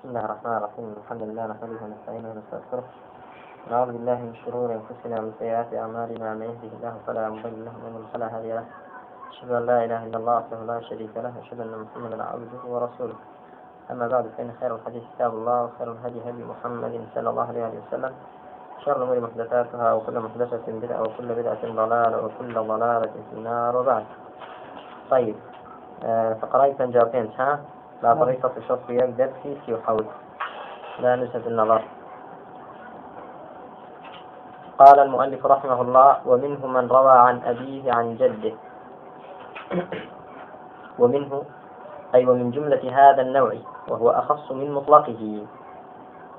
بسم الله الرحمن الرحيم. الحمد لله نحمده ونستعينه ونستغفره. نعوذ بالله من شرور أنفسنا ومن سيئات أعمالنا. من يهده الله فلا مضل له ومن فلا هادي له. أشهد أن لا إله إلا الله وحده لا شريك له. أشهد أن محمدا عبده ورسوله. أما بعد فإن خير الحديث كتاب الله وخير الهدي هدي محمد صلى الله عليه وسلم. شر الأمور محدثاتها وكل محدثة بدعة وكل بدعة ضلالة وكل ضلالة في النار. وبعد. طيب آه فقرأت جاوبين ها؟ لا طريقة شرط يك درسي سي وحول لا نسبة النظر. قال المؤلف رحمه الله ومنه من روى عن أبيه عن جده. ومنه أي ومن جملة هذا النوع وهو أخص من مطلقه.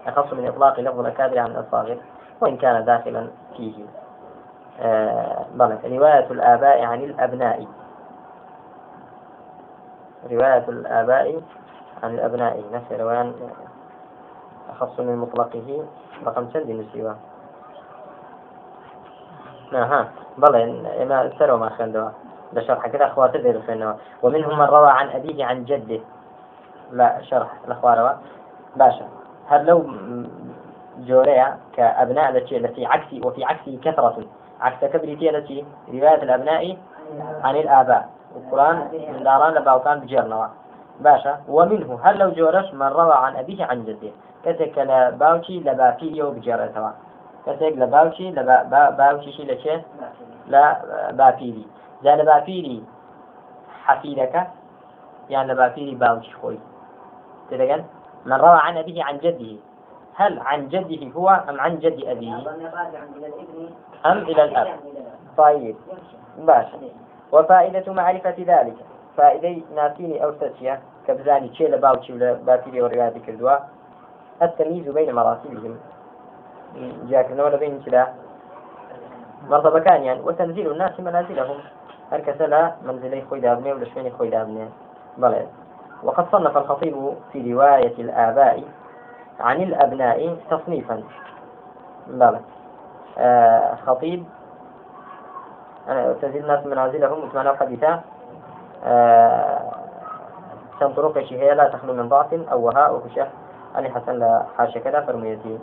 أخص من إطلاق لفظ الأكابر عن الأصاغر وإن كان داخلا فيه. آه رواية الآباء عن الأبناء. رواية الآباء عن الأبناء نفس روان أخص من مطلقه رقم شد نسيوه ها. بلى ما سروا ما خندوا ده شرح كده أخوات دير فينه ومنهم من روى عن أبيه عن جده. لا شرح الأخوة روى. باشا. هل لو جوريا كأبناء التي التي عكسي وفي عكسه كثرة. عكس كبريتي التي رواية الأبناء عن الآباء. القرآن من داران لباوكان بجيرنوا باشا ومنه هل لو جورش من روى عن أبيه عن جده كتك لباوشي لبافيريو بجيرتوا كتك لباوشي لباوشي شي لشي؟ لا بافيري جا لبافيري حفيدك يعني لبافيري باوشي خوي. تدقن من روى عن أبيه عن جده. هل عن جده هو أم عن جد أبيه؟ أم إلى الأب. طيب. باشا. وفائدة معرفة ذلك. فائدة ناسيني أو تسيا. كبزاني تشي لباوتشي ولا باتيري ورياضي كردوا. التمييز بين مراتبهم جاك ولا بين كلا مرتبة كان يعني. وتنزيل الناس منازلهم. هركس لا منزلي خوي دابني ولا شويني خوي دابني بلى. وقد صنف الخطيب في رواية الآباء عن الأبناء تصنيفا. بلى. آه خطيب. أنا تزيد الناس منازلهم. وثمان حديثا آه كم طرق هي لا تخلو من ضعف أو وهاء وكشه أنا حسن لا حاشا كذا فرميتي.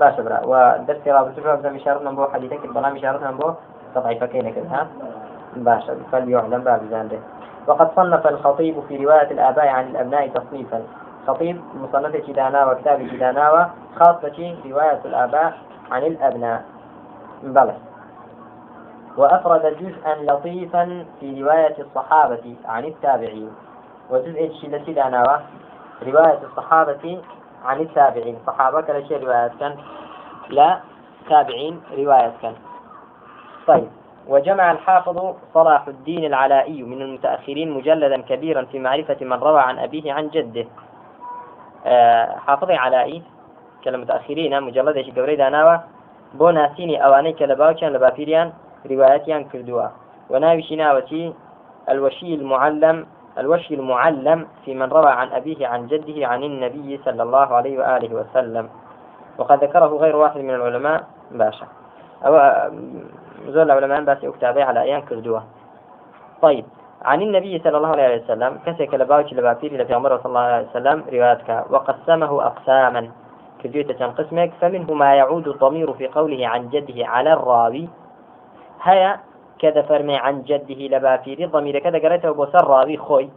لا شبرا. ودرس رابط شو مشارة من بو حديثك البلا مشارة من بو تضعيف كينك كذا باشا فليعلم باب زانده وقد صنف الخطيب في رواية الآباء عن الأبناء تصنيفا. خطيب مصنف كدانا وكتاب كدانا خاصة رواية الآباء عن الأبناء. بلى. وأفرد جزءا لطيفا في رواية الصحابة عن التابعين. وجزء الشلة داناوة رواية الصحابة عن التابعين. صحابة كلا شيء رواية كان؟ لە تابعين رواية كان. طيب وجمع الحافظ صلاح الدين العلائي من المتأخرين مجلدا كبيرا في معرفة من روى عن أبيه عن جده. آه حافظ علائي كالمتأخرين مجلد شي قوري داناوة بو ناسيني أواني كالباوكيان لبافيريان رواياتيان كردوا. وناوي ناوتي الوشي المعلم الوشي المعلم في من روى عن أبيه عن جده عن النبي صلى الله عليه وآله وسلم. وقد ذكره غير واحد من العلماء باشا. أو زول العلماء بس أكتابي على أيام كردوا طيب عن النبي صلى الله عليه وسلم كسك لباوش لبافير لفي عمر صلى الله عليه وسلم رواياتك وقسمه أقساما. كجوتة قسمك فمنه ما يعود الضمير في قوله عن جده على الراوي. هيا كذا فرمي عن جده لبافيري ضمير كذا قريته بوسر راوي خوي.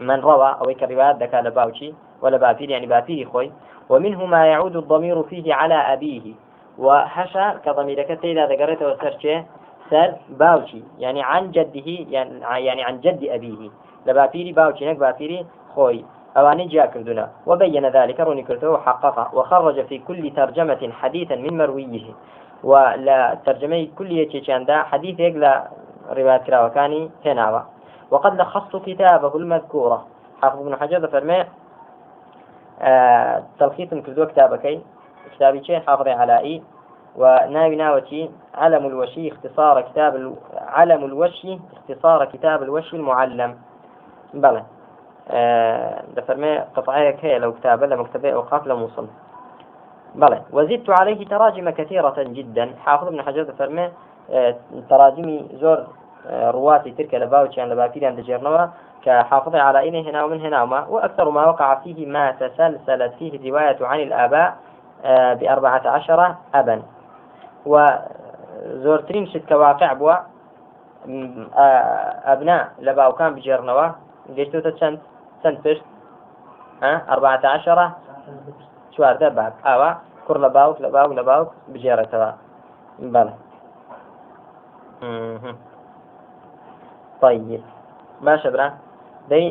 من روى أو كروايات ذكا لباوشي ولا بافيري يعني بافيري خوي. ومنه ما يعود الضمير فيه على أبيه. وحشا كضمير كذا ذكرته وسر سر باوشي. يعني عن جده يعني, يعني عن جد أبيه. لبافيري باوشي هناك بافيري خوي. أواني جاء كردنا. وبين ذلك روني كرته وحققه وخرج في كل ترجمة حديثا من مرويه. ترجمة كل يتشان دا حديث يقلا رواية كراوكاني هناوا. وقد لخصت كتابه المذكورة. حافظ ابن حجر فرمي آه تلخيص كردو كتابكي. كتابي شيء حافظ علائي. وناوي ناوتي علم الوشي اختصار كتاب ال... علم الوشي اختصار كتاب الوشي المعلم. بلى. آه دفرمي قطعيك هي لو كتابة لمكتبة أوقاف لموصل. بلى وزدت عليه تراجم كثيرة جدا. حافظ ابن حجر فرمي آه، تراجمي زور آه، رواتي تلك لباوتشان لباكيريان دجيرنوا كحافظ على إنه هنا ومن هنا وما. وأكثر ما وقع فيه ما تسلسلت فيه الرواية عن الآباء آه، بأربعة عشر أبا. وزورترين شت كواقع بوا. أبناء لباو كان بجرنوا قلتو تشند چەند پشت؟ ئەربعة عشرة چواردە باب ئاوا کوڕ لە باوک لە باوک لە باوک بجێڕێتەوە بەڵێ طيب. باشە برا. دەی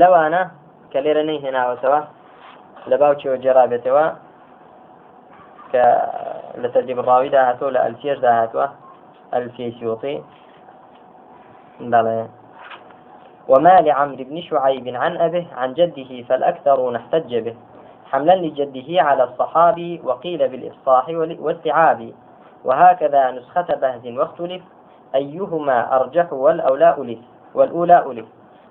لەوانە کە لێرە نەی هێناوەتەوە لە باوکیەوە جێرابێتەوە کە لە تەجیب ڕاویدا هاتووە لە ئەلفێشدا هاتووە ئەلفی سیوطی. بەڵێ وما لعمرو بن شعيب عن أبه عن جده فالأكثرون احتج به. حملا لجده على الصحابي وقيل بالإفصاح والاستيعاب وهكذا نسخة بهز واختلف أيهما أرجح والأولى ألف والأولى ألف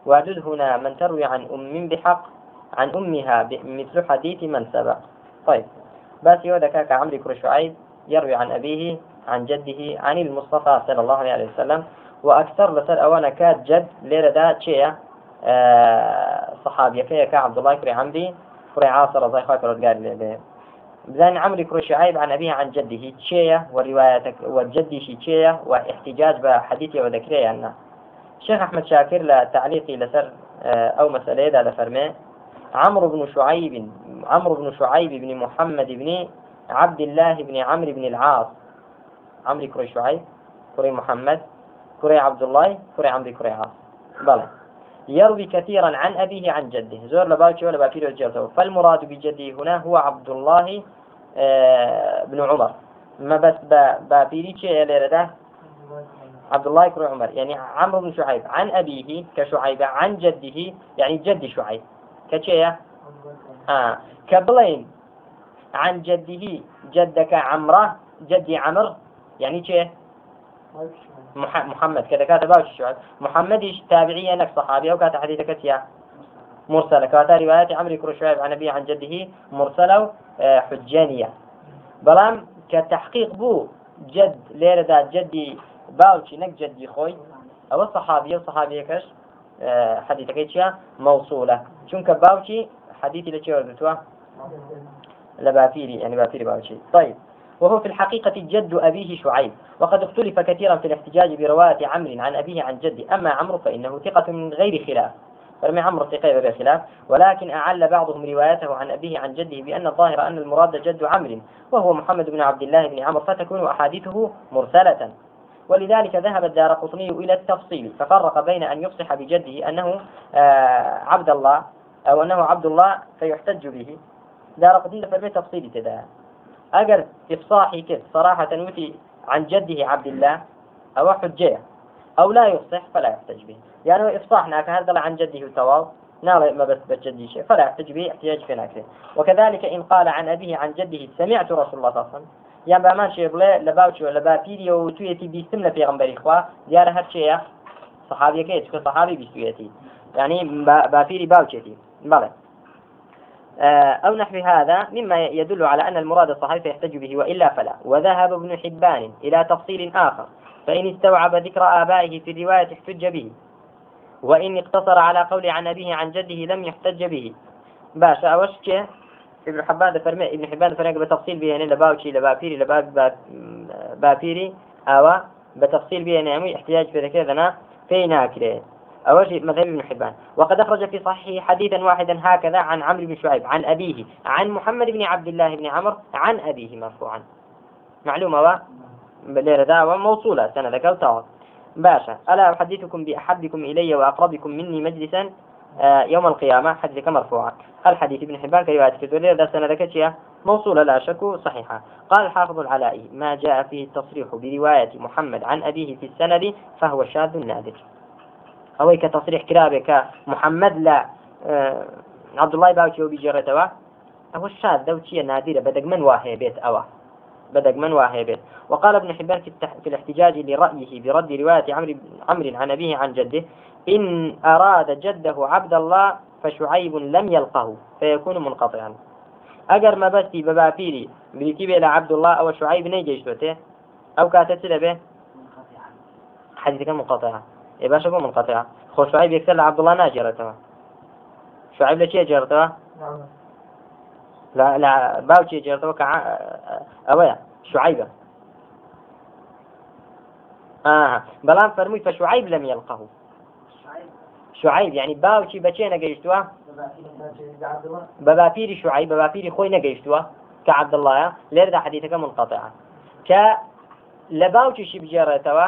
واعدد هنا من تروي عن أم بحق عن أمها مثل حديث من سبق. طيب بس يودك عمرو بن شعيب يروي عن أبيه عن جده عن المصطفى صلى الله عليه وسلم. وأكثر لسر أوانا كات جد ليرة دا صحابي كي عبد الله كري عمري. كري رضي الله عنه قال بزان عمري كري شعيب عن أبيه عن جده تشيا وروايتك والجدي شي تشيا واحتجاج بحديثي وذكري أنه. الشيخ أحمد شاكر لتعليقي لسر أه أو مسألة دا لفرمي. عمرو بن شعيب عمرو بن شعيب بن محمد بن عبد الله بن عمرو بن العاص. عمرو كري شعيب كري محمد كري عبد الله كري عمري كري عاص. بلى. يروي كثيرا عن أبيه عن جده. زور لباكي ولا باكي الجلسة فالمراد بجده هنا هو عبد الله آه بن عمر. ما بس بابيري شيء ليرده عبد الله كري عمر. يعني عمرو بن شعيب. عن أبيه كشعيب عن جده يعني جد شعيب. كشيء آه. كبلين. عن جده جدك عمره جدي عمر يعني شيء محمد کە دەکاتە باش شوعب محمدیش تابعیە نەک صحابی ئەو کاتە حەدیثەکە چیە مرسل كواتا رواية عمري كرو شعيب عن أبيه عن جده مرسلة حجانية بلام كتحقيق بو جد ليرة دا جدي باوشي نك جدي خوي أو الصحابية وصحابية كش حديثة كيشيا موصولة چونك باوشي حديثي لكي وردتوا لە باپیری يعني باپیری باوکی طيب وهو في الحقيقة جد أبيه شعيب. وقد اختلف كثيرا في الاحتجاج برواية عمرو عن أبيه عن جده. أما عمرو فإنه ثقة من غير خلاف. فەرمووی عمرو ثقة بغير خلاف. ولكن أعل بعضهم روايته عن أبيه عن جده بأن الظاهر أن المراد جد عمرو. وهو محمد بن عبد الله بن عمرو فتكون أحاديثه مرسلة. ولذلك ذهب الدارقطني إلى التفصيل. ففرق بين أن يفصح بجده أنه آه عبد الله أو أنه عبد الله فيحتج به. دار قطني فرمي تفصيل تدا أجر إفصاحي كده. صراحة وتي عن جده عبد الله أو حجية. أو لا يفصح فلا يحتج به. يعني إفصاحنا كهذا عن جده تواض نال ما بس بجدي شيء. فلا يحتج به احتياج في ناكله وكذلك إن قال عن أبيه عن جده سمعت رسول الله صلى الله عليه وسلم. يعني بأمان شيء بلا لباوش ولا بابيري وتويتي بيستم لفي غنبري إخوة ديار هر شيء صحابيەکەیە صحابي بیستوویەتی. يعني باپیری باوکیەتی بەڵێ أو نحو هذا مما يدل على أن المراد الصحيح يحتج به وإلا فلا. وذهب ابن حبان إلى تفصيل آخر فإن استوعب ذكر آبائه في الرواية احتج به وإن اقتصر على قول عن أبيه عن جده لم يحتج به. باشا أوش ابن حبان فرمي ابن حبان فرمي بتفصيل به يعني لباوشي لبابيري لباب بابيري أو بتفصيل به يعني احتياج في ذكر في ناكره أوجه مذهب ابن حبان. وقد أخرج في صحيح حديثا واحدا هكذا عن عمرو بن شعيب عن أبيه عن محمد بن عبد الله بن عمر عن أبيه مرفوعا. معلومة و ليرة دعوة موصولة سنة ذكرتها باشا ألا أحدثكم بأحبكم إلي وأقربكم مني مجلسا؟ آه، يوم القيامة حديثك مرفوعا. الحديث ابن حبان كرواية كتولير ذا سنة ذكرتها موصولة لا شك صحيحة. قال الحافظ العلائي ما جاء فيه التصريح برواية محمد عن أبيه في السند فهو شاذ نادر. ئەوەی کە تەصریح کرابێ کە محەممەد لە عبد الله باوکی و بیجێڕێتەوە ئەوە شاد دەوتیە نادیرە بەدەگمن واهەیە بێت ئەوە بدقمن واهي بيت. وقال ابن حبان في الاحتجاج لرأيه برد رواية عمرو عمرو عن أبيه عن جده إن أراد جده عبد الله فشعيب لم يلقه فيكون منقطعا. أجر ما بستي ببابيري بريتي إلى عبد الله أو شعيب نيجيشته أو كاتت به. حديثك منقطعة إيه باشا منقطعة خۆ شعیب یەکسەر لە عەبدوڵڵا ناجێڕێتەوە شعیب لە چێ جێڕێتەوە لا لا باوكي جرتوا كع أويا شعيبة. آه بلان فرمي فشعيب لم يلقه. شعيب. يعني باوكي بچي نگەیشتووە بەباپیری شعيب بەباپیری خۆی نەگەیشتووە کە عبدڵایە لێردا حدیثەکە منقطعە کە لە باوکیشی بجێڕێتەوە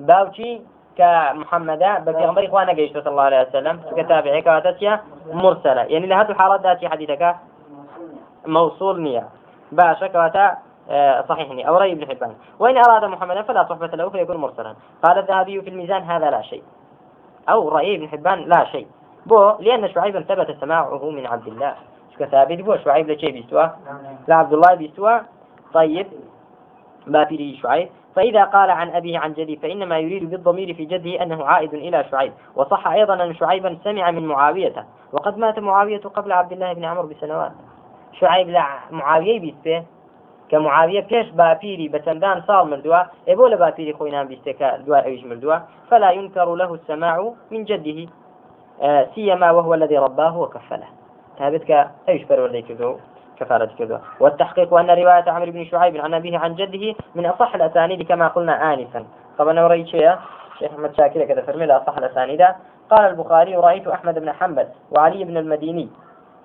باوکی کە محەممەدا بە پێغمبەری خوا نەگەیشتە صلى الله عليه وسلم کە تابعەکە واتەچە مرسلە يعني لە هەردوو حاڵەتدا حديثك موصول نية. باشا كواتا آه، صحيح أو رأي ابن حبان. وإن أراد محمدا فلا صحبة له فيكون مرسلا. قال الذهبي في الميزان هذا لا شيء. أو رأي ابن حبان لا شيء. بو لأن شعيبا ثبت سماعه من عبد الله. شو ثابت بو شعيب لشيء بيستوى؟ لا عبد الله بيستوى؟ طيب. ما في شعيب. فإذا قال عن أبيه عن جدي فإنما يريد بالضمير في جده أنه عائد إلى شعيب. وصح أيضا أن شعيبا سمع من معاوية. وقد مات معاوية قبل عبد الله بن عمرو بسنوات. شعيب لا معاوية بيسته كمعاوية بيش بابيري بتندان صار مردوا إبو لبابيري خوينا بيستكا دواء أيش مردوا فلا ينكر له السماع من جده. آه سيما وهو الذي رباه وكفله. ثابتك أيش فرور كذو كفارة كذا. والتحقيق أن رواية عمرو بن شعيب عن أبيه عن جده من أصح الأسانيد كما قلنا آنفا. طبعا شيء شيخ أحمد شاكر كذا فرمي أصح الأسانيد. قال البخاري رأيت أحمد بن حنبل وعلي بن المديني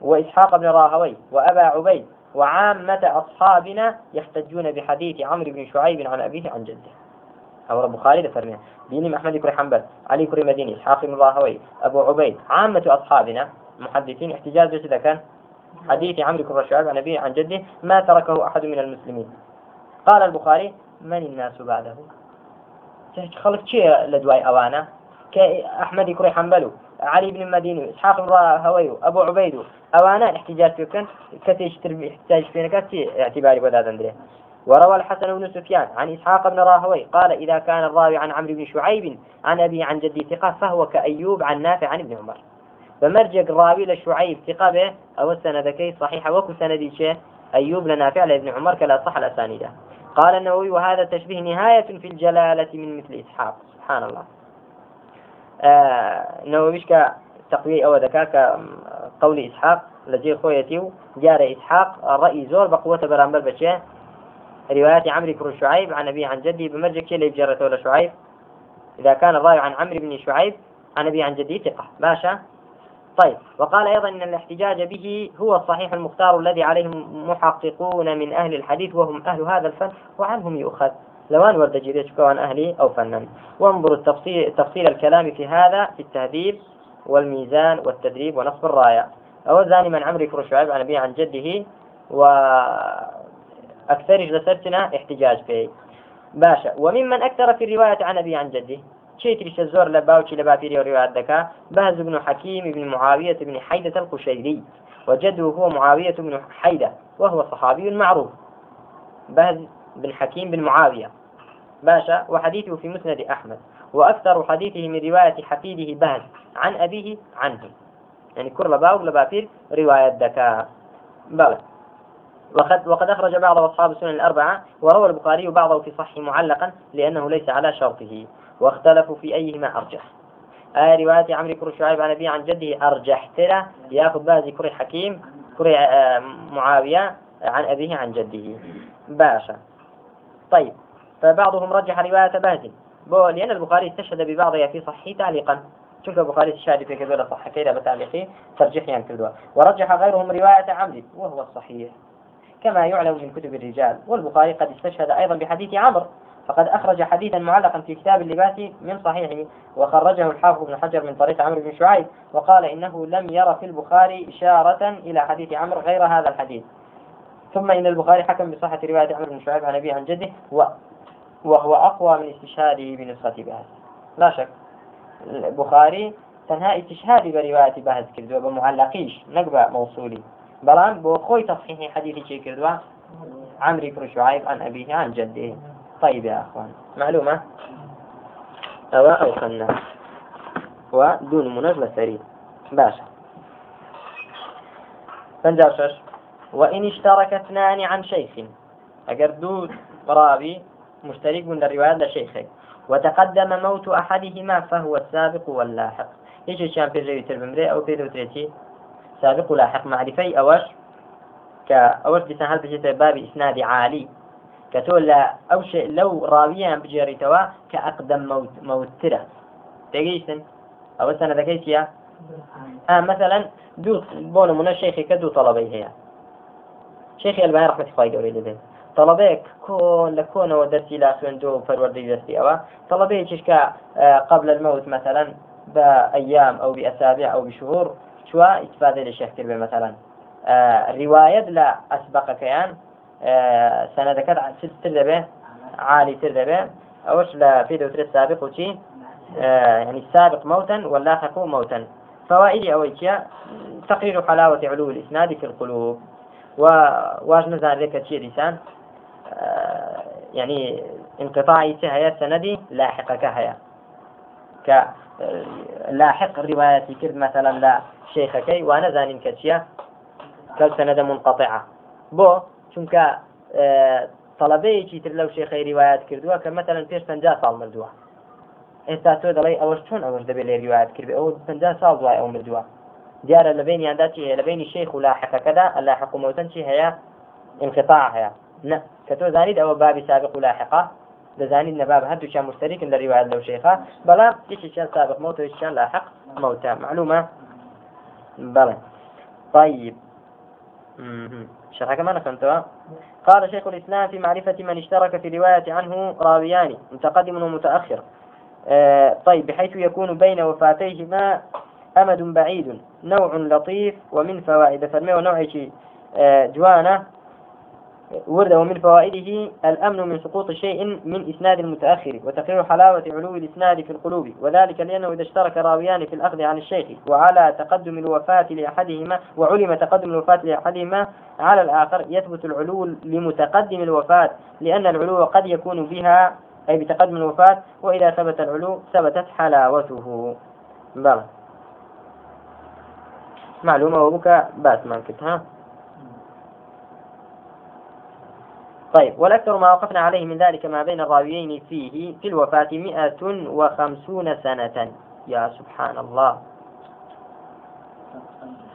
وإسحاق بن راهوي وأبا عبيد وعامة أصحابنا يحتجون بحديث عمرو بن شعيب عن أبيه عن جده. أو رب خالد فرمي ديني محمد كري حنبل علي كري مديني إسحاق بن راهوي أبو عبيد عامة أصحابنا محدثين احتجاج إذا كان؟ حديث عمرو بن شعيب عن أبيه عن جده ما تركه أحد من المسلمين. قال البخاري من الناس بعده؟ خلق شيء لدواي أوانا؟ كأحمد كري حنبلو علي بن المديني إسحاق بن راهوي أبو عبيد. أوانا احتجاج فيكن كتيشتر احتجاج فينا كتي اعتباري وذا ذنبه وروى الحسن بن سفيان عن إسحاق بن راهوي قال إذا كان الراوي عن عمرو بن شعيب عن أبي عن جدي ثقة فهو كأيوب عن نافع عن ابن عمر. فمرجع الراوي لشعيب ثقة به أو السندكي صحيحة وكو سندي شيء أيوب لنافع لابن عمر كلا صح الأسانيد. قال النووي وهذا التشبيه نهاية في الجلالة من مثل إسحاق. سبحان الله. آه نوويش أو ذكاء قول إسحاق؟ لجي خويتي جار إسحاق رأي زور بقوة برامبر بشيء رواية عمرو بن شعيب عن أبي عن جدي بمرجع كي ولا شعيب إذا كان الراوي عن عمرو بن شعيب عن أبي عن جدي ثقة. باشا. طيب. وقال أيضا أن الاحتجاج به هو الصحيح المختار الذي عليه محققون من أهل الحديث وهم أهل هذا الفن وعنهم يؤخذ. لوان ورد جيريش كوان أهلي أو فنن وانظروا التفصيل, تفصيل الكلام في هذا في التهذيب والميزان والتدريب ونصب الراية. أو زاني من عمرو كرو شعيب عن عن جده وأكثر لسرتنا احتجاج به باشا. وممن أكثر في الرواية عن أبيه عن جده. شيء تريش الزور لباوشي لبابيري ورواية دكا بهز بن حكيم بن معاوية بن حيدة القشيري وجده هو معاوية بن حيدة وهو صحابي معروف. بهز بن حكيم بن معاوية باشا وحديثه في مسند أحمد وأكثر حديثه من رواية حفيده بهز عن أبيه عنه يعني كل باو لبافير رواية دكاء بلى وقد وقد أخرج بعض أصحاب السنن الأربعة وروى البخاري بعضه في صحيح معلقا لأنه ليس على شرطه. واختلفوا في أيهما أرجح. آه رواية عمرو كر شعيب عن أبيه عن جده أرجح. ترى يأخذ بازي كري حكيم كري آه معاوية عن أبيه عن جده. باشا. طيب. فبعضهم رجح رواية باز لأن البخاري استشهد ببعضها في صحيح تعليقا. شوف البخاري استشهد في كذا صح كذا بتعليقي ترجح يعني كذا. ورجح غيرهم رواية عمرو وهو الصحيح. كما يعلم من كتب الرجال. والبخاري قد استشهد أيضا بحديث عمرو. فقد أخرج حديثا معلقا في كتاب اللباس من صحيحه وخرجه الحافظ بن حجر من طريق عمرو بن شعيب وقال إنه لم ير في البخاري إشارة إلى حديث عمرو غير هذا الحديث. ثم إن البخاري حكم بصحة رواية عمرو بن شعيب عن أبيه عن جده وهو أقوى من استشهاده بنسخة بهز. لا شك البخاري تنها استشهادي برواية بهز كردوا بمعلقيش نقبة موصولي. بلان بو خوي تصحيح حديثي كردوا عمرو بن شعيب عن أبيه عن جده. طيب يا أخوان معلومة؟ أو أو خنا ودون منجلة سريع باشا. فنجاشش وإن اشترك اثنان عن شيخ. أجر دود راوي مشترك من الرواية لشيخه وتقدم موت أحدهما فهو السابق واللاحق. إيش شان في الريوتر بمري أو في دوتريتي سابق ولاحق. معرفي أوش كأوش بسان هل باب إسناد عالي. کە تۆ لە ئەو لەو ڕاویان بجێڕیتەوە کە ئەقدەم مەوتترە تێگەیشتن ئەوە سەنەدەکەی چیە مثلەن دوو بۆ نمونە شێخێکە دوو تەڵەبەی هەیە. شێخی ئەلبانی ڕحمەتی خی گەوری دەبێت. طلبێک کۆن لە کۆنەوە دەستی لا خوێندۆ و پەروەردەی دەستی ئەوە طلبەیە چشکە قبل المەوت مثلا بە ئەیام ئەو بئسابع ئەو بشهور شووە ئیسفادە لە شێخ کرد بێ مثلا. ڕواەت لە ئەسبەقەکەیان آه سندكت تردبه عالي تردبه أوش لا في دوتر السابق وشي. آه يعني السابق موتا واللاحق موتا. فوائد أويتيا تقرير حلاوة علو الإسناد في القلوب. وواج نزان ذلك شيء لسان؟ آه يعني انقطاعي هي سندي لاحقك هيا کە لاحق روایەتی کرد مثلا لە شيخەکەی وا نەزانین کە چییە کە سند منقطعە. بۆ چونکە طلبەیەکی تر لەو شێخی ریوایات کردووە کە مەثەلەن پێش پ ساڵ مردووە. ئێستا تۆ دەڵی ئەوەش چۆن ئەوەش دەبێت لێ ریوایات کرد ئەو پ ساڵ دوای ئەو مردووە. دیارە لە بینیاندا چی هەیە لە بینی شێخ و لاحقەکەدا ئەلا حکوومەتەن چی هەیە؟ انقطاع هەیە. نەکە تۆ زانیت ئەوە بابی سابق و لاحقا؟ دەزانیت نەباب هەردووچیان مشتركن لە ریواات لەو شێخە بەڵام یەکێکیان سابق موت ویشیان لاحق موتى معلومة بلى طيب. شرح كمان فهمتها قال شيخ الإسلام في معرفة من اشترك في رواية عنه راويان متقدم ومتأخر. آه طيب بحيث يكون بين وفاتيهما أمد بعيد نوع لطيف ومن فوائد فرمي ونوع آه جوانة ورد ومن فوائده الأمن من سقوط شيء من إسناد المتأخر وتقرير حلاوة علو الإسناد في القلوب وذلك لأنه إذا اشترك راويان في الأخذ عن الشيخ وعلى تقدم الوفاة لأحدهما وعلم تقدم الوفاة لأحدهما على الآخر يثبت العلو لمتقدم الوفاة لأن العلو قد يكون بها أي بتقدم الوفاة وإذا ثبت العلو ثبتت حلاوته. بلى. معلومة وبك باس ما ها؟ طيب والأكثر ما وقفنا عليه من ذلك ما بين الراويين فيه في الوفاة مئة وخمسون سنة. يا سبحان الله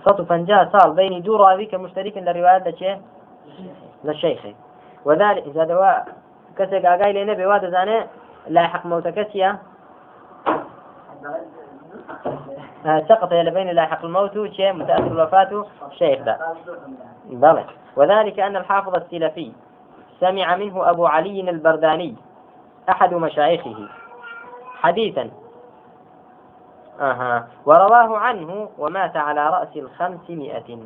صوت فنجاء صار بين دو راوي كمشترك للرواية لشيء للشيخ وذلك إذا دواء كسك أقاي لنا بواد زانه لاحق موتكسيا سقط إلى بين لاحق الموت شيء متأخر الوفاة شيخ ذا. وذلك أن الحافظ السلفي سمع منه أبو علي البرداني أحد مشايخه حديثا. أها. ورواه عنه ومات على رأس الخمسمائة.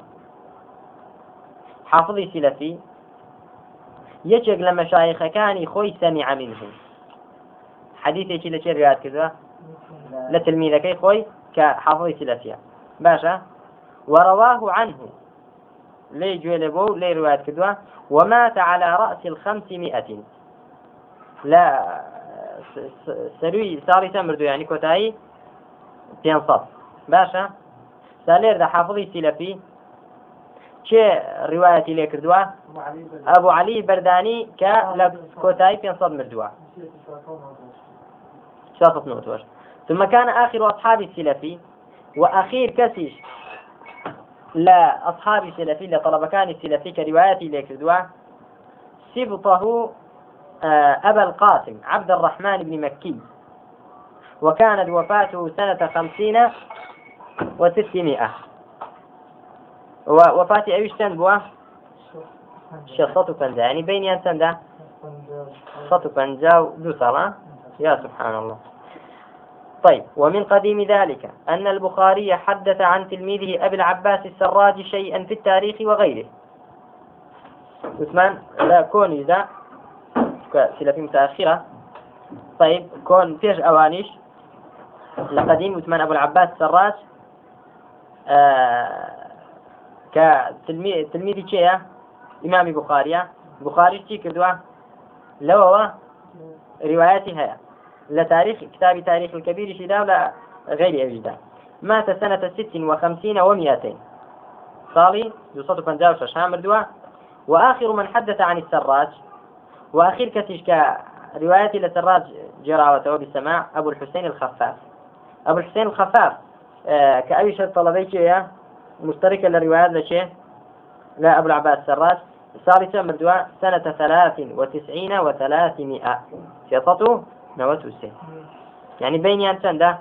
حافظي سلفي. يجب لما شايخ كان خوي سمع منه. حديث لە چێ ڕات کردوە لە تلمیذەکەی خۆی کە حافظی سلفیە باشە ورواه عنه لي جوێلەبوو لي روات كدوا ومات على رأس الخمسمائة لا سروي ساري تمردو يعني كوتاي پێنسەد باشە؟ سالێردا حافظی سیلەفی چێ ڕواەتی لێ کردووە؟ ئەبوو علی بەردانی کە لە کۆتایی پێ مردووە. ثم كان آخر أصحاب السلفي وأخير كسيش لا أصحاب السلفي لطلب كان السلفي كرواياتي لكردوا سبطه آه، أبا القاسم عبد الرحمن بن مكي. وكانت وفاته سنة خمسين وستمائة. وفاة أيش تنبوه شصة فنجا يعني بين ينتندا صوت فنجا دو يا سبحان الله. طيب ومن قديم ذلك أن البخاري حدث عن تلميذه أبي العباس السراج شيئا في التاريخ وغيره. عثمان لا كون إذا سلة متأخرة. طيب كون فيش أوانيش. لقديم عثمان أبو العباس السراج آه كتلميذ تلميذ شيء إمام بخاري بخاري شي كدوا لو رواياتي هي. لتاريخ كتاب تاريخ الكبير شدا ولا غير أجدا مات سنة ست وخمسين ومئتين صالي يوصل فنجاو شامر دوا. وآخر من حدث عن السراج. وآخر كتشك روايتي لسراج جراوته بسماع أبو الحسين الخفاف. أبو الحسين الخفاف آه كأي شيء طلبيك يا مشتركة للروايات لشيء لا أبو العباس سراج. ثالثة مردوى سنة ثلاث وتسعين وثلاثمائة. نوت السين يعني بين يان سنة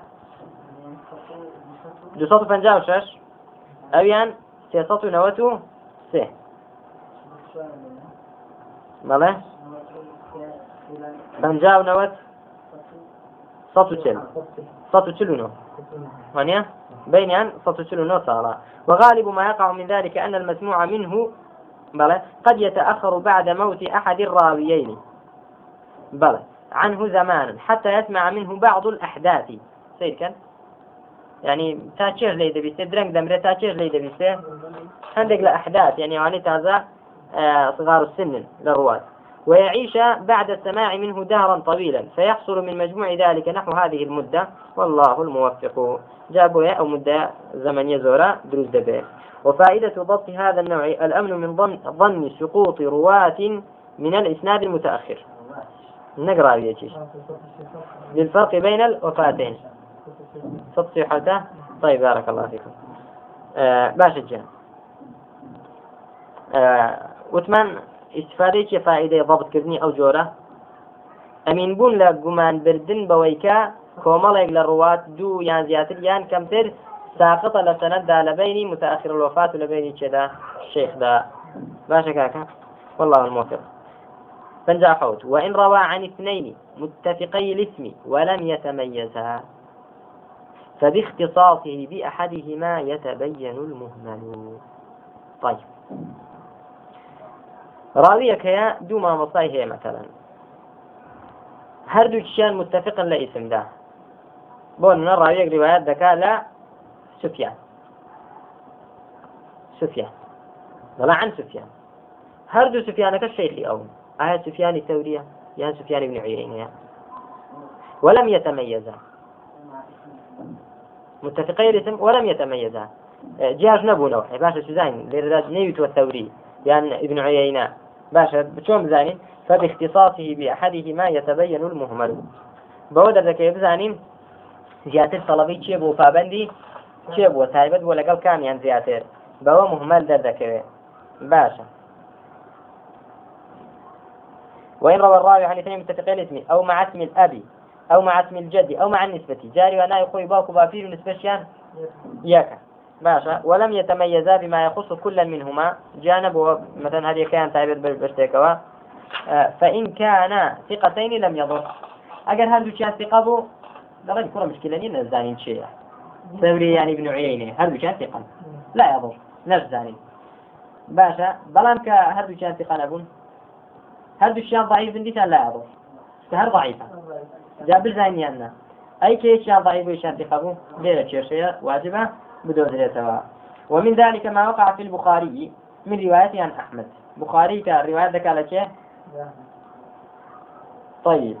دوسط فنجاو شش أويان سيطت نوت سه. ماله فنجاو نوت صوت تشل صوت تشلونو هنيا بين صوت تشلونو صار وغالب ما يقع من ذلك أن المسموع منه بلى قد يتأخر بعد موت أحد الراويين بلى عنه زمانا حتى يسمع منه بعض الأحداث. سيد كان؟ يعني تاچێر لی دەبیستێ درەنگ دەمرێت تاچێر لی دەبیستێ هەندێک لە ئەحداث يعني وانی تازە آه، صغار السن للرواة ويعيش بعد السماع منه دهرا طويلا فيحصل من مجموع ذلك نحو هذه المدة. والله الموفق. جابوا أو مدة زمن يزورا دروز دبي. وفائدة ضبط هذا النوع الأمن من ظن سقوط رواة من الإسناد المتأخر. نقرأ بيتش للفرق بين الوفاتين. صوت صحته طيب بارك الله فيكم. آه باش الجان آه وتمان استفادەیەکی فائدەی ضبطکردنی ئەو جۆرە ئەمین بوون لە گومان بردن بەوەیکە کۆمەڵێک لە ڕوات دوو یان زیاتر یان کەمتر ساقطە لە سەنەتدا لە بینی متأخر الوفات و لە بینی چێدا شيخدا باشا كاكا. والله الموفق. فنجا حوت. وإن روى عن اثنين متفقي الاسم ولم يتميزا. فباختصاصه بأحدهما يتبين المهمل. طيب. ڕاویەکەیە دوو مامۆستای هەیە مەثەلەن هەردووکیان متەفقن لە ئیسمدا بۆ منە ڕاویەک ریوایەت دەکا لە سوفیان سوفیان بەڵێ عن سوفیان هەردوو سوفیانەکە شەیخی ئەو ئایا سوفیانی تەوریە یان سوفیانی بن عینەیە ولم يتميزا. متفقين رتم ولم يتميزا. جیاش نەبوو لەوحێ باشە سوزانین لێرەدا نەویتوە تەوری یان ابن عيينة. باشە بچۆن بزانین فباختصاصه بأحده ما يتبين المهمل. بەوە دەردەکەی بزانین زیاتر تەڵەبی چیە بۆ پابندی چێ بووە تایبەت بۆ لەگەڵ کامیان زیاتر بەوە مهمل دەردەکەوێت باشە وإن روى الراوي عن اثنين متفقين الاسم أو مع اسم الأب أو مع اسم الجد أو مع النسبة. جاري وأنا يخوي باكو بافير نسبة ياك باشا ولم يتميزا بما يخص كلا منهما. جانب مثلا هذه كان تعبير بشتيكوا آه، فإن كان ثقتين لم يضر. أجر هل كان ثقة بو؟ لغاية كرة مشكلة نين الزانين شيء ثوري يعني ابن عيينة. هل كان ثقة لا يضر. نفس زاني باشا بلان هل كان ثقة نبون هل كان ضعيف ديتان لا ضعيفة جابر زاني أنا أي كيش ضعيف ويشان ثقة بو ليلة واجبة بدوزريتها ومن ذلك ما وقع في البخاري من رواية عن أحمد. بخاري كرواية ذكا لك طيب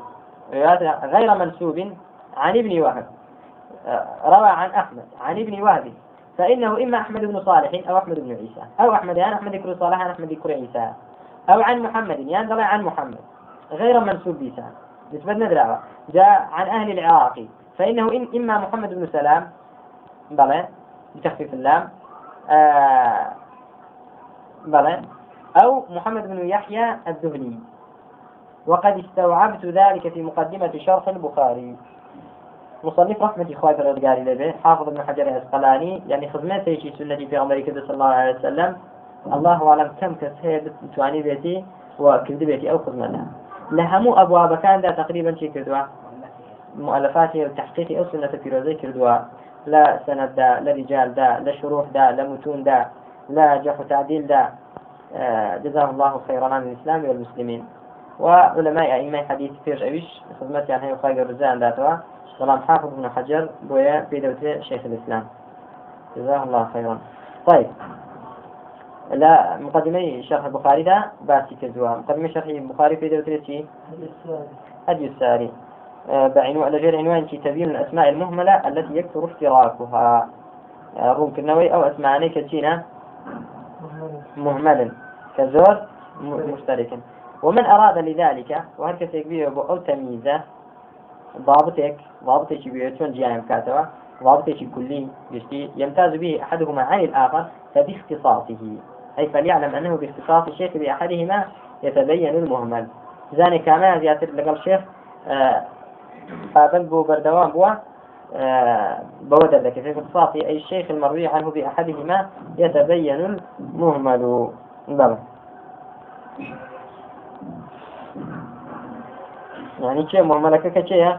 رواية غير منسوب عن ابن وهب. روى عن أحمد عن ابن وهب. فإنه إما أحمد بن صالح أو أحمد بن عيسى. أو أحمد يعني أحمد بن صالح عن أحمد بن عيسى أو عن محمد يعني عن محمد غير منسوب بيسا نسبة ندرة جاء عن أهل العراق. فإنه إما محمد بن سلام بلى بتخفيف اللام آه بلى أو محمد بن يحيى الذهلي وقد استوعبت ذلك في مقدمة شرح البخاري. مصنف رحمة إخوات الرجال لبه حافظ ابن حجر الأسقلاني يعني خدمات في سنة في أمريكا صلى الله عليه وسلم. الله أعلم كم وكذب بيتي أو خدمتها لهمو أبواب كان ده تقريبا شيء كردوا. مؤلفاته وتحقيق أو سنة في روزي كردوا. لا سند دا لا رجال دا لا شروح دا لا متون دا لا جرح تعديل دا آه، جزاه الله خيرا عن الإسلام والمسلمين. وعلماء أئمة حديث فيش أبيش خدمتي عن هي وخايق الرزان داتوا سلام حافظ بن حجر بويا في دولة شيخ الإسلام. جزاه الله خيرا. طيب. لا مقدمة شرح البخاري ده باسي كزوا مقدمة شرح البخاري في دولة شيء هدي الساري. بعنوان على غير عنوان تبين الأسماء المهملة التي يكثر اشتراكها. روم كنوي أو أسماء كتينا مهملا كزور مشترك ومن أراد لذلك وهل يكبيه أو تمييزة. ضابطك ضابطك بيتون جيان كاتوا ضابطك كلي يمتاز به أحدهما عن الآخر فباختصاصه. أي فليعلم أنه باختصاص الشيخ بأحدهما يتبين المهمل. زاني كما زيادة لقل الشيخ قابل بو بردوان بوا آه بودر لك. في اختصاص أي الشيخ المروي عنه بأحدهما يتبين المهمل. بلى يعني شيء مهملك كشيء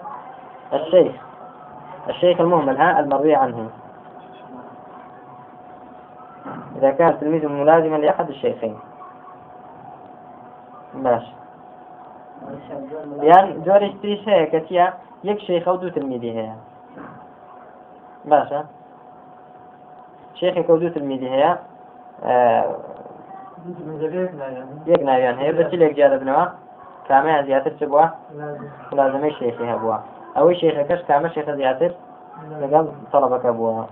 الشيخ. الشيخ المهمل ها المروي عنه. إذا كان التلميذ ملازما لأحد الشيخين. ماشي يعني جۆرێک تریش هەیە کە چیە یەک شێخە و دوو تلمیدی هەیە باشە شێخێک و دوو تلمیدی هەیە یەک ناویان هەیە بەچ لێک جیا دەبنەوە کامیان زیاتر چ بووە لازمەی شێخی هەبووە ئەوەی شێخەکەش کامە شێخە زیاتر لەگەڵ تەڵەبەکە بووە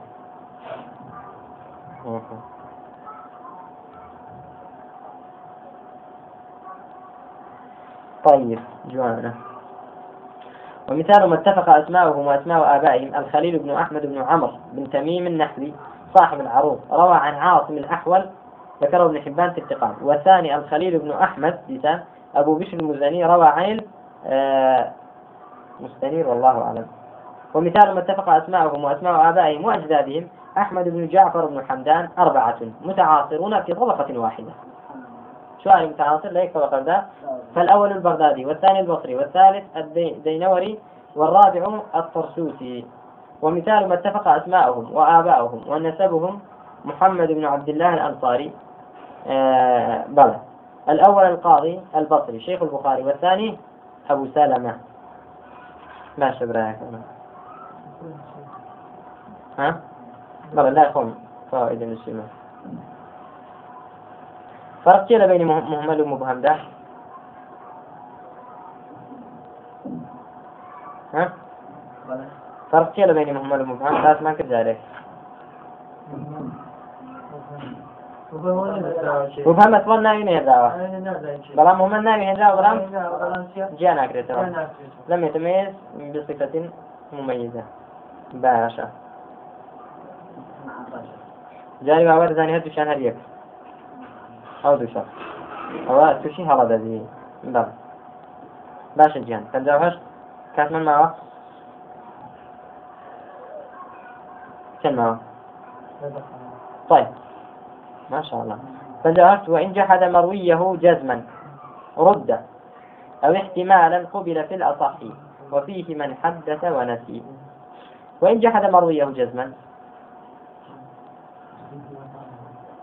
طيب جوانا ومثال ما اتفق أسماؤهم وأسماء آبائهم الخليل بن أحمد بن عمرو بن تميم النحوي صاحب العروض روى عن عاصم الأحول ذكره ابن حبان في الثقات والثاني الخليل بن أحمد لسان أبو بشر المزني روى عن آه مستنير والله أعلم. ومثال ما اتفق أسماؤهم وأسماء آبائهم وأجدادهم أحمد بن جعفر بن حمدان أربعة متعاصرون في طبقة واحدة. سؤال متعاصر ليك وقد فالأول البغدادي والثاني البصري والثالث الدينوري والرابع الطرسوسي. ومثال ما اتفق أسماءهم وآباؤهم ونسبهم محمد بن عبد الله الأنصاري. آه بلى. الأول القاضي البصري شيخ البخاري والثاني أبو سلمة. ما شبراك. ها؟ بلى لا يخون فائدة من السماء فرق كيف بين مهمل ومبهم ده؟ ها؟ فرق كيف بين مهمل ومبهم؟ لا ما كنت عليك مبهم أصلا ناوي نهداوة بلا مهمل ناوي هداوة بلا جاء ناكرته لم يتميز بصفة مميزة. باشا. جاري بابا زاني هدو شان هر يك ئەو دووشە ئەوە تووشی هەڵە دەبی بەڵ باشە گیان پەنجا هەشت کاتمان ماوە چەند ماوە طيب ما شاء الله فجاءت وإن جحد مرويه جزما. رد. أو احتمالا قبل في الأصح. وفيه من حدث ونسي. وإن جحد مرويه جزما.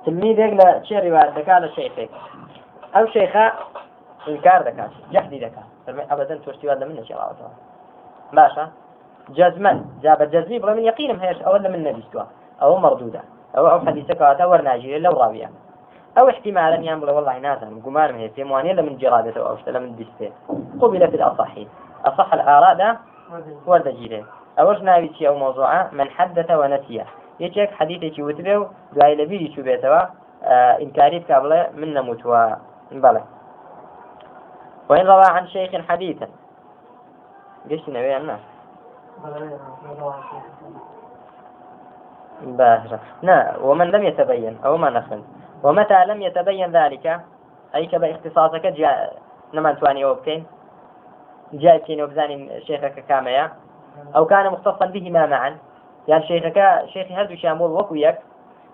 تلميذك لا شيء رواية دكا لا شيخك أو شيخا إنكار دكا جحدي دكا. أبدا توشتي ولا منه شيء الله باشا. جزما. جاب جزمي بلا من يقين هيش أو ولا من نبيستوا أو مردودة. أو أو حديثك أو ورناجي لو راوية أو احتمالا يعمل والله ناسا قمار من هي موانية من جرادة أو اشتلا من ديستي قبل في الأصحي. أصح الآراء ورد جيلة. أوش ناوي أو موضوعة؟ من حدث ونسيه. یەکێک حەدیثێکی وتبێ و دوای لە بیری چوو بێتەوە ئینکاری بکە بڵێ من نەموتوە بەڵێ وإن روى عن شيخ حديثا قشت نبي أنا باشا نا ومن لم يتبين أو ما نخن ومتى لم يتبين ذلك أي كبا اختصاصك جاء نمان تواني وبكين جاء كين وبزاني شيخك كاميا أو كان مختصا بهما معا. يعني شيخك شيخ هذا شامل وكويك؟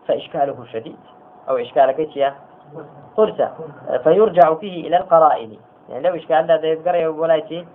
فإشكاله شديد. أو إشكالك يا؟ قرصة فيرجع فيه إلى القرائن. يعني لو إشكال هذا يذكر ولايتي